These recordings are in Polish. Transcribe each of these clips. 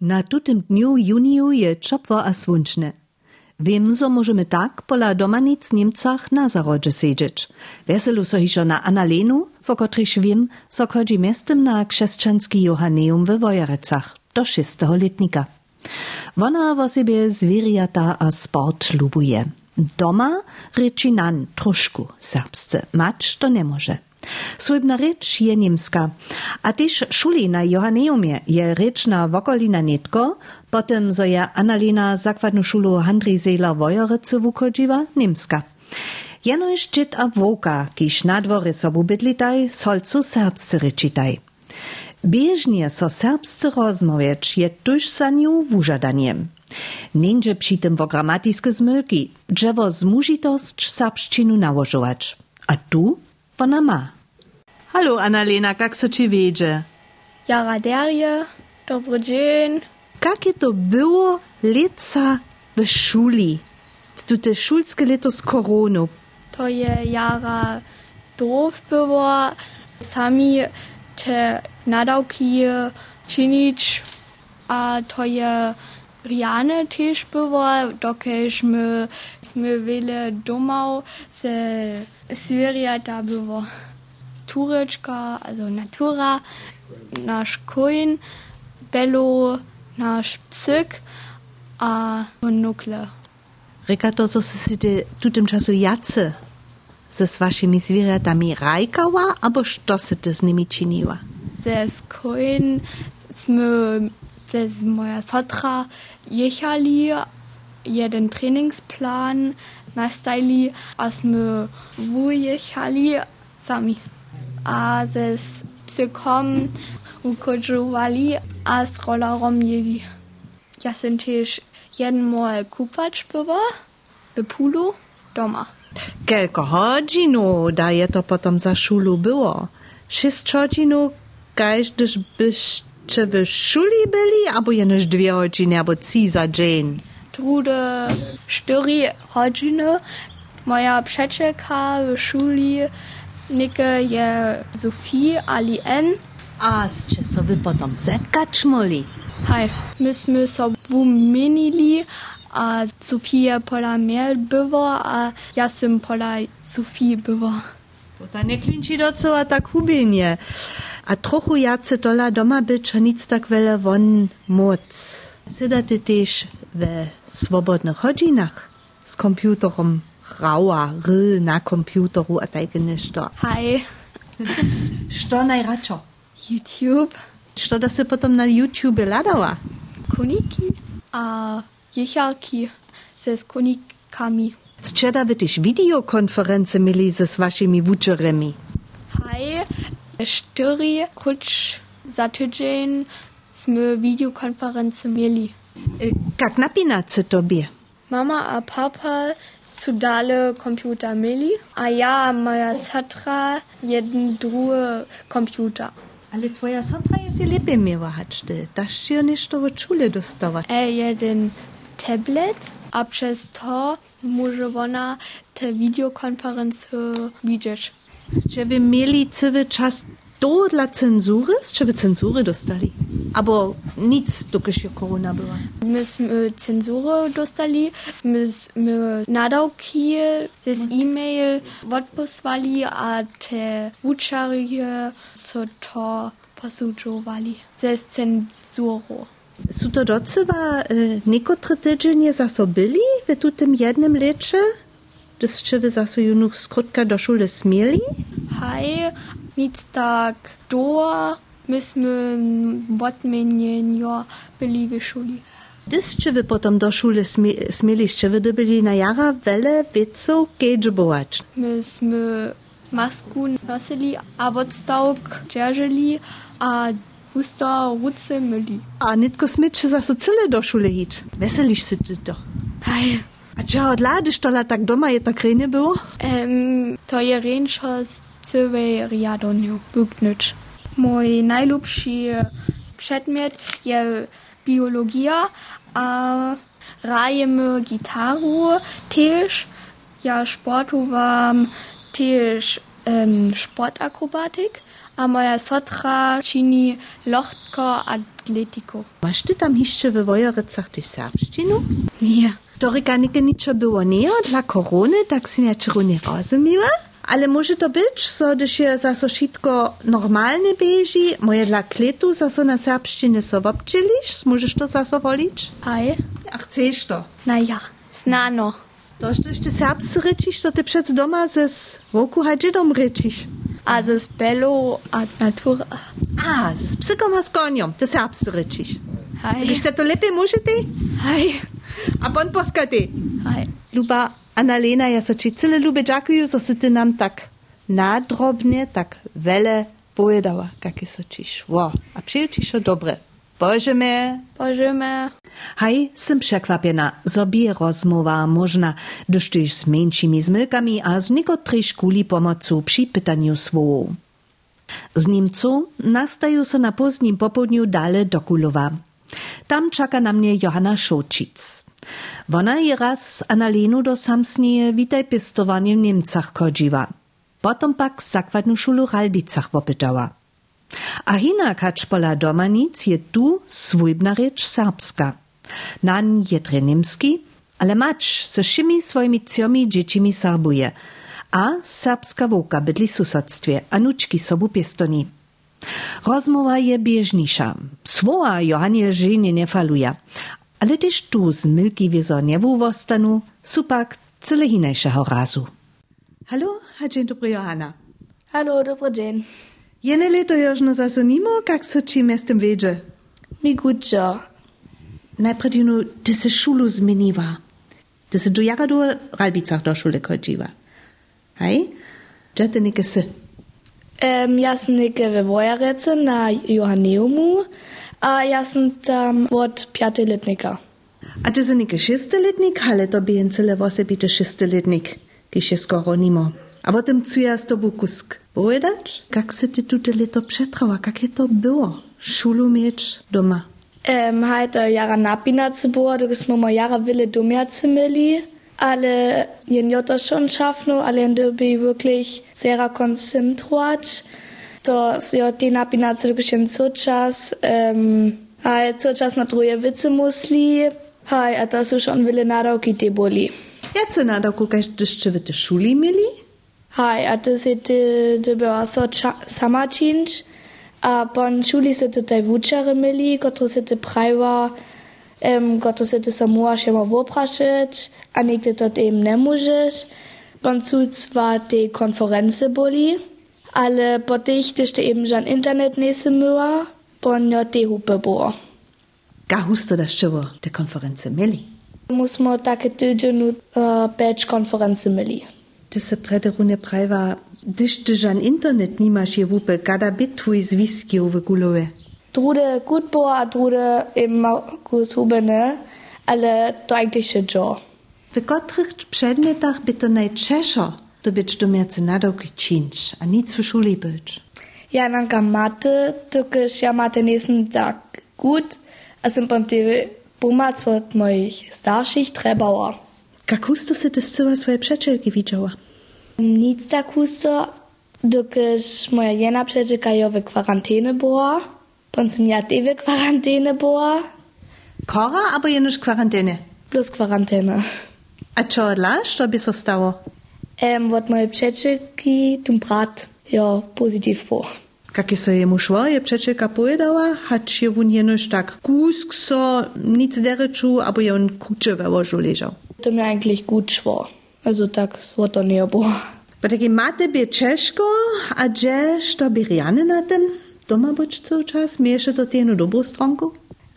Na tutym dniu juniju je czopwo a słonczne. Wiem, że możemy tak pola domanic Niemcach na zarodzie siedzieć. Weselu so hišo na Annalenu, wo kotryś wiem, so chodzi miestem na chrześcijanski Johanneum we Wojerecach do szóstego letnika. Wona wo siebie zwierijata a sport lubuje. Doma ryczy nan troszku serbsce, mać to nie może. Słybna rycz je niemska, a też szuli na Johanneumie je ryczna wokolina netko, potem zo je Annalena zakładnu szulu Handrisela Wojerycy wuchodziła niemska. Jenoż dżit a woka, kiż na dwory sobu bydlitaj, solcu serbscy ryczytaj. Bieżnie so serbscy rozmowieć je tuż za nią wużadaniem. Niędzie przy tym wo gramatiskie zmylki, drzewo zmużitość serbszczynu nałożować. A tu ona ma. Hallo Annalena, jak so ci wiedzie? Jara derje, dobry dzień. Jak je to było leca w szuli? Tu te szulskie leto z koroną. To je jara doof było, sami te nadawki czynić, a to je Riane też było, dokeśmy sme wiele domów ze zwierzęta było. Tureczka, also Natura, nasz koń, Bello, nasz psyk, a monokle. Reka to, co si tu tym czasu jacy ze z waszymi zwierzętami rajkała, albo co si ty z nimi czyniła? Koń, sme, des moja sotra jechali, jeden Trainingsplan nastavili, a sme vujechali sami. Ases Psychom Ukojuvali As Rolarom Jedi Jasintisch Jenmol Kupacz bywa Wypulu Doma Kilka hodzinów daje to potem za szulu było. Sześć hodzinów, gdyż byś czy wy szuli byli, albo jeneś dwie godziny, albo trzy za dzień? Trude cztery godziny. Moja przyjaciółka w szuli Nike je Sophie Ali N. A so wy potom zetkać moli? Hej, myśmy so wumenili, a Sophie pola mnie było, a ja sam pola Sophie było. To ta nie klinči docela tak hubilnie. A trochu jace tola doma być, a nic tak wiele won moc. Sedate też we swobodnych godzinach z komputerom rauer, rill na Computer, ru ateigene sto. Hi. Sto najračo? YouTube. Što da se potom na YouTube ladała? Koniki, a jechalki. se s konikami. Zčera vidiš videokonference mili se s vašimi vučeremi? Hi, štyri kuč za tydzień sme videokonference mieli. E, kak napinace tobie? Mama a papa su dale komputer mieli, a ja a moja satra jeden drugi komputer. Ale twoja sotra jest je lepiej miała haczty. Dasz ci nešto od szule dostawać. E jeden tablet, a przez to może ona te videokonferencje widzieć. Z ciebie mieli cały czas to dla cenzury? Ciebie cenzury dostali? Albo nic, dokąd się korona była. Myśmy cenzurę dostali, myśmy nadawki z e-mail odposłali, a te uczarie so to posłuchowali ze cenzurą. Su to docewa y, niekotre tydzienie zasobili w tutym jednym lecie? Gdyż ciebie zaso junu skrótka do szule smieli? Hej, nic tak do, myśmy odmienienia byli w szuli. Gdyż ciebie potom do szule smie- smieliście, wy byli na jara wiele wieców kedżbować. Myśmy masku nosili, a odstawk dzierżeli, a husto ruce myli. A nitko smyczy zaso cyle do szule hić. Weselisz się ty to. A czy od ladysz to tak doma je tak rejnie było? um, to je ręczo z całej riadoniu, bugnyć. Mój najlubszy przedmiot je biologia, a rajemy gitaru też. Ja sportowałam też um, sportakrobatyk, A moja sotra čini lochtko atletiku. Masz ty tam jeszcze we Wojerycach też serbszczynu? Nie. To rekanike niczo było nie dla korony, tak si ja czego nie rozumiła. Ale może to być, so gdyż je zaso wszystko normalnie bieži, moje dla kletu zaso na serbszczynie so możesz to zaso wolić? Aj. A chcesz to? Na ja. Znano. To, że ty serbscy ryczysz, to ty przed doma ze woku hadzidom ryczysz. A ze spelu a natura. A, z psykom a z ty serbscy ryczysz. To lepiej może ty? Aj. A bon poska ty? Aj. Luba Annalena, ja so ci cyle lubię dziękuję, że ty nam tak nadrobnie, tak wiele powiedziała, jakie so ci szło. A przyjął ci się dobre. Boże mnie. Bożymy. Hej, jsem překvapena, zobie rozmowa można, gdyż tyś z mniejszymi zmylkami a z niekotrej szkuli pomocą przy pytaniu słów. Z Niemcu nastają se na pozdnim popołudniu dale do Kulowa. Tam czeka na mnie Johanna Szočic. Ona je raz z Annalenu do samsnie witaj pistowanie w Niemcach chodziła. Potom pak zakładnu szulu Ralbicach wopytała. A hinak hacz pola domanic je tu swójbna rzecz serbska. Nan je trenimski, ale macz ze wszymi swoimi ciomi dziecimi serbuje. A serbska wołka bydli w nuczki sobu piestoni. Rozmowa je bieżnisza. Słowa Johanie żenie nie faluje. Ale też tu z milki wiezo nie wostanu, supak cyle hinejszego razu. Halo, a dzień dobry Johanna. Hallo, dobry dzień. Jene leto już no zasunimo, jak so ci miastem wiedzie. Mi gutjo. Najpierw no, ty se szulu zmieniła. Ty se do jara do Ralbicach do szule chodziła. Hej? Gdzie ty nie sy? Um, ja sam neke vevojarece na Johanneumu a ja sam tam od pjateletnika. A ty si neke šesteletnik, ale to bi en cele vose bite šesteletnik, ki še. A o tem cuja s tobu kusk. Povedač, kak se ti tute leto přetrava, kak je to bilo? Šulu mieč doma. Um, hajto jara napinace było, dokąd smo jara wyle domiace mieli. Ale jen jo to schon schaffno, ale jen dobi wirklich sehr konzentrować. To jo te napinace dok jen co czas, um, co czas na troje wice musli, haj, a to su schon wille nadawki te boli. Jak se na doku, když wy te szuli mieli? Haj, a to se te, była so sama činč, a pon šuli se te taj vučare mili, kotro se te prajva, em, gotossete Samoa chema Voprašec, anekdetat em ne možeš, bancuc va te konference boli, ale potich tešte em žan internet nese mua, pon jo te hupe bo. Ga husto da ščevo te konference meli? Musmo take tyđenu uh, peč konference meli. Te se prederune prajva, dište žan internet nimaš je vupe, kada bituj e z viskijo v gulove. Drude gut było, a drude eben kus hubene, ale to eigentlich jo. W kotrych przedmiotach by to najczeszo, to być do miacy nadawki czynć, a nic w szuli być. Ja nanka Mathe, tukisch ja Mathe nächsten Tag gut, a sind von die Bumac od moich starszych trebała. Jak husto se ty zcyła swoje przeczelki widziała? Nic tak husto, tukisch moja jena przeczeka jo w kwarantäne była, bei uns im Jahr eh Quarantäne, boah. Kora, aber ihr nicht Quarantäne? Bloß Quarantäne. A čo laž, to by so stalo? Ähm, wird mal Pschetschiki zum Brat. Ja, positiv boh. Kako se je mu šlo, je Pčečeka povedala, hač je vun jenož tak kusk so, nic dereču, aber je on kuče ve vožu ležal. To mi eigentlich gut šlo. Also tak svo to ne bo. Pa tako imate bi Češko, a dže što bi Rijane na tem? doma być cały czas? Mieszate ty jedną dobrą stronkę?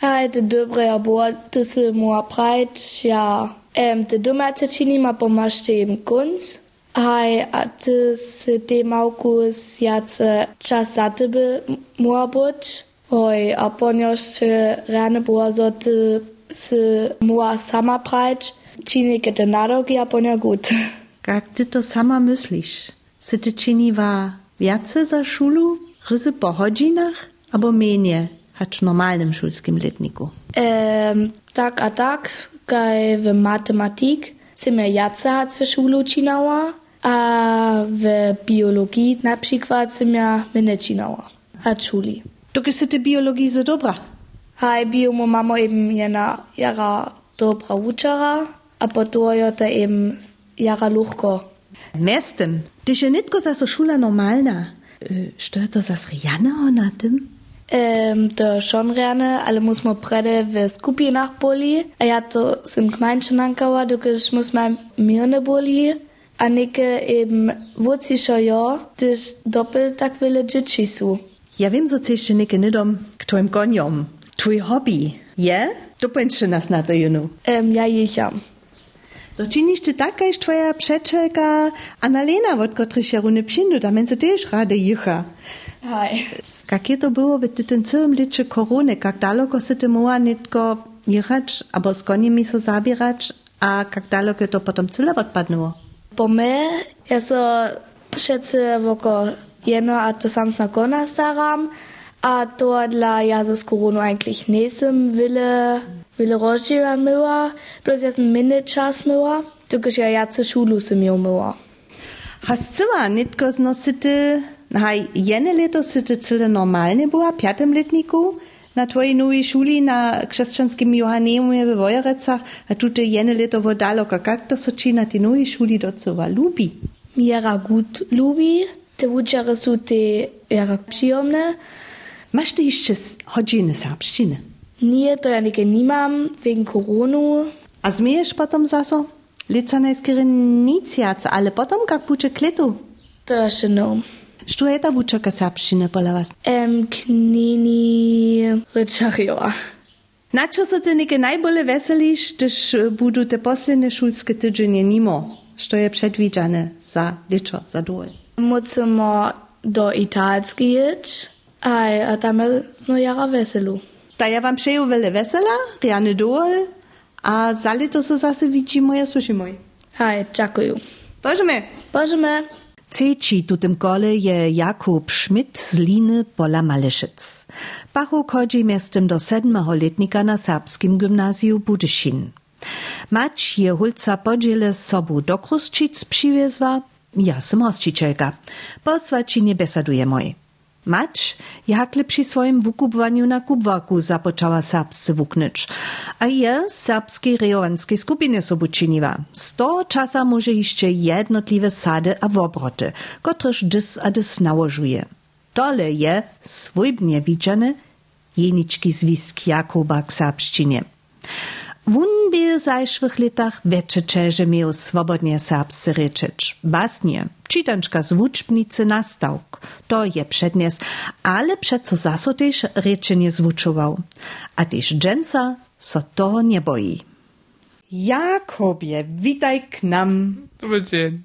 A, to dobre roboty są moja prajt, ja. Ähm, te doma cecini ma pomagać im kunst. Hej, a ty z tym auku z jace czas za tebe moja być. Hoj, a ponieważ rano było za ty z moja sama prajt, činike te narogi, a ponja gut. Kak ti to sama misliš? Se ti čini va vjace za šulu? Ryzy po godzinach, albo mniej, hacz normalnym szulskim letniku? Um, tak a tak, kaj w matematik se me jaca v šulu činała, A w biologii na przykład jsem ja menečinała. A čuli. Dokąd si ty biologii za dobra? Haj, bio mu mamo eben jena jara dobra učara, a potom je to eben jara luchko. Miestem, tyś je nitko za so szula normalna. Äh, stört das das Rihanna na dem? Ähm, da schon gerne, alle muss man prede wie Scoopy nach Bulli. Ich hatte es im angehört, angekommen, ich muss mein Mirne Bulli. Annike eben wurzischer Jahr, dich doppelt tak wille Jitschi zu. Ja, wem so zische nicht nidom, kto im Gonjom, tui Hobby, ja? Yeah? Du bist schon das Natter, you know. Ähm, ja, ich am. Ja. To czynisz ty tak, jak twoja przeczeka Annalena, od której się runy psindu, tam między też rady jicha. Hej. Jak je to było w tym całym liczy korony, jak daleko si ty mogła nitko jechać, albo z koniemi so zabierać, a jak daleko to potem cyle odpadnęło? Po me, ja so šece voko jedno, a to sam na kona staram, a to dla ja z koronu eigentlich wille, wille rozdziela myła, plus ja sam minny czas myła, dokud ja jace szulu sem jo myła. Hast cyła nitko znosity, haj, jene leto si ty cyle normalnie była, piatym letniku, na twojej nowej szuli na chrześcijanskim Johanneumie w Wojerecach, a tutaj jene leto wo daleko, jak to so ci na tej nowej szuli docowa lubi? Mi jara gut lubi, te uczary su te jara przyjemne, Masz ty jeszcze godziny serbszczyny? Nie to ja nike nimam, wegen koronu, A zmiejesz potem zaso? Lica najskiery nic jac, ale potem jak bucze kletu. to jeszcze no. Što je ta bučaka serbščine pola vas? Em, knini ryczariowa. Na čo se ty neke najbolje veseliš, když budu te posledne šulske tydzienie nimo, što je predvidžane za ličo, za dol? Musimy do Italski jeć, a, tam jest no jara weselu. Da ja wam přeju vele vesela, riane dol, a za lito se zase vidimo, ja slušimo. Hej, dziękuję. Božeme! Bożemy. Ceci tutym kole je Jakub Schmidt z Liny pola Maleszyc. Pachu chodzi miestem do sedmego letnika na serbskim gimnazju Budyszin. Mać je hulca podziele z sobą do Kruszczyc przywiezła, ja sam hosticielka. Posłaci nie besaduje moj. Mać jakle przy swoim wykupowaniu na kubwaku zapoczęła serbscy wuknyć, a je z serbskiej rejowanskiej skupiny sobu czyniła. Z to czasa może jeszcze jednotliwe sady a wobroty, kotreż dys a dys nałożuje. Dole je swójbnie widziane jeniczki zwisk Jakuba k serbszczynie. Wun by w zajszłych latach wiecie czerze miał swobodnie serbscy ryczeć. Basnie, czytanczka z wuczbnicy na stałk, to je przednies, ale przeco zaso też ryczy nie zwuczował. A też dżęca so to nie boi. Jakobie, witaj k nam. Dobry dzień.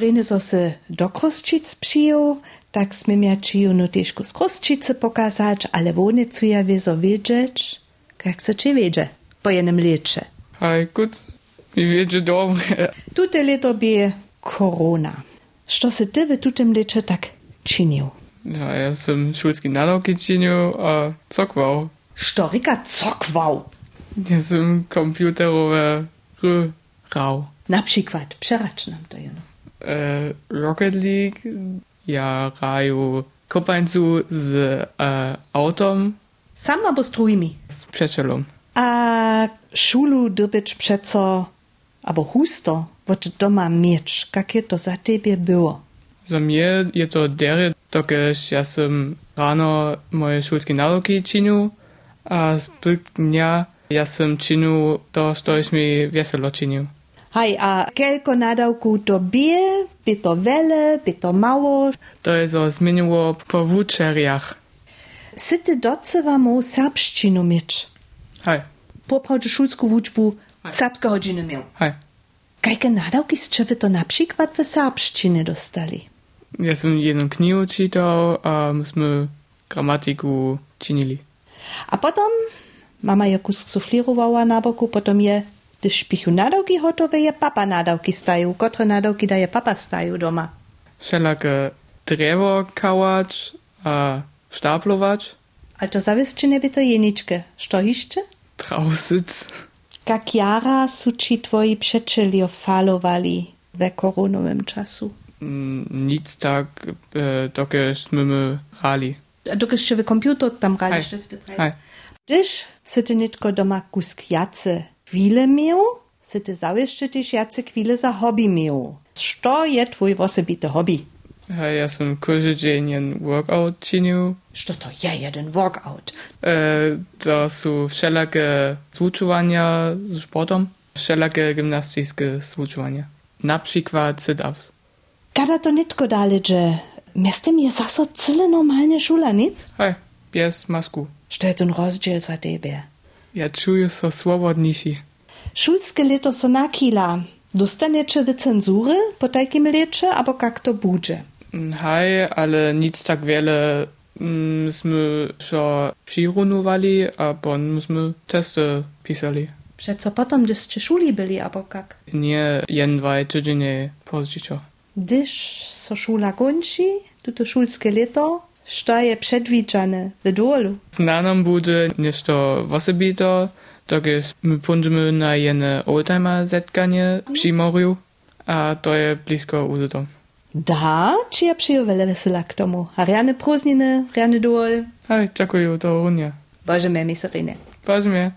Rene so se do Kruszczyc przyjął, tak sme miaczyju no težko z Kruszczycy pokazać, ale wone co ja wieso wiedzieć, jak so ci wiedzie po jednym lecze. Hi, gut. Wie wiecie dobre? Tute leto bie korona. Što se ty w tak czynił? Ja, ja sam szulski nalogi czynił, a cokwał. Sztorika cokwał. Ja sam komputerowe gry grał. Na przykład, przeracz nam to jeno. E, Rocket League, ja graju kopańcu z e, autom, Sam albo z drugimi. z przyjacielem. A szulu dobyć przeco, albo husto, od doma mieć, jakie to za ciebie było? Za mnie je to dery, dokiż ja sam rano moje szulskie nalogi czynił, a zbyt dnia ja sam czynił to, co mi weselo czynił. Hej, a kelko nadawku to bie, by to wele, by to mało. To je so zmieniło po wuczeriach. Syty docewa mu serbszczynu mieć. Hej, Poprawdzie szulsku wuczbu serbska godziny miał. hej. Kajke nadawki z wy to na przykład w serbszczynie dostali? Ja sam jedną knigę czytał, a myśmy gramatyku czynili. A potem mama kus suflirowała na boku, potem je, gdyż szpichu nadawki gotowe, je papa nadawki stają. Kotre nadawki daje papa stają doma. Wszelakie drewo kałać, a sztablować, Ale to zawieszczynie by to jeniczkę. Što jeszcze? trausyc. Jak jara su ci twoi przeczeli falowali we koronowym czasu? Mm, Nic tak, e, hrali. A dokiż się wy komputer tam z tym? Hej. Gdyż sy ty nitko doma kusk jace chwile miał, sy ty zawieszcze też jace chwile za hobby miał. Co je twój hobby? Ja sam dzień jen workout czynił. Co to je jeden workout? E, to są wszelakie zvučovania z sportom, wszelakie gimnastyczne zvučovania. Na przykład sit-ups. Kada to nitko dale, że miastem je zaso cyle normalnie szula, nic? Hej, bez masku. Co je ten za tebe? Ja czuję się swobodniejszy. Szulskie leto so nakila. Dostaniecie wy cenzury po takim lecie, albo jak to? Mm, Hej, ale nic tak wiele mm, jsme šo přirunowali a pon myśmy testy pisali. Przeco potem, gdyście szuli byli, albo jak? Nie jen dwaj tydzienie pozdziej. Gdyż so szula kończy, to szulskie leto, co je przedwidziane w dolu. Zna nam bude nešto osobito, dokąd my pójdziemy na jedne oldtimer zetkanie przy morzu, a to je blisko u dom. Da, čia přijo velesila k tomu. Ariane Prusnine, Ariane Dol. Hej, čakujú, to Unia. Bože, mé miserine. Bože.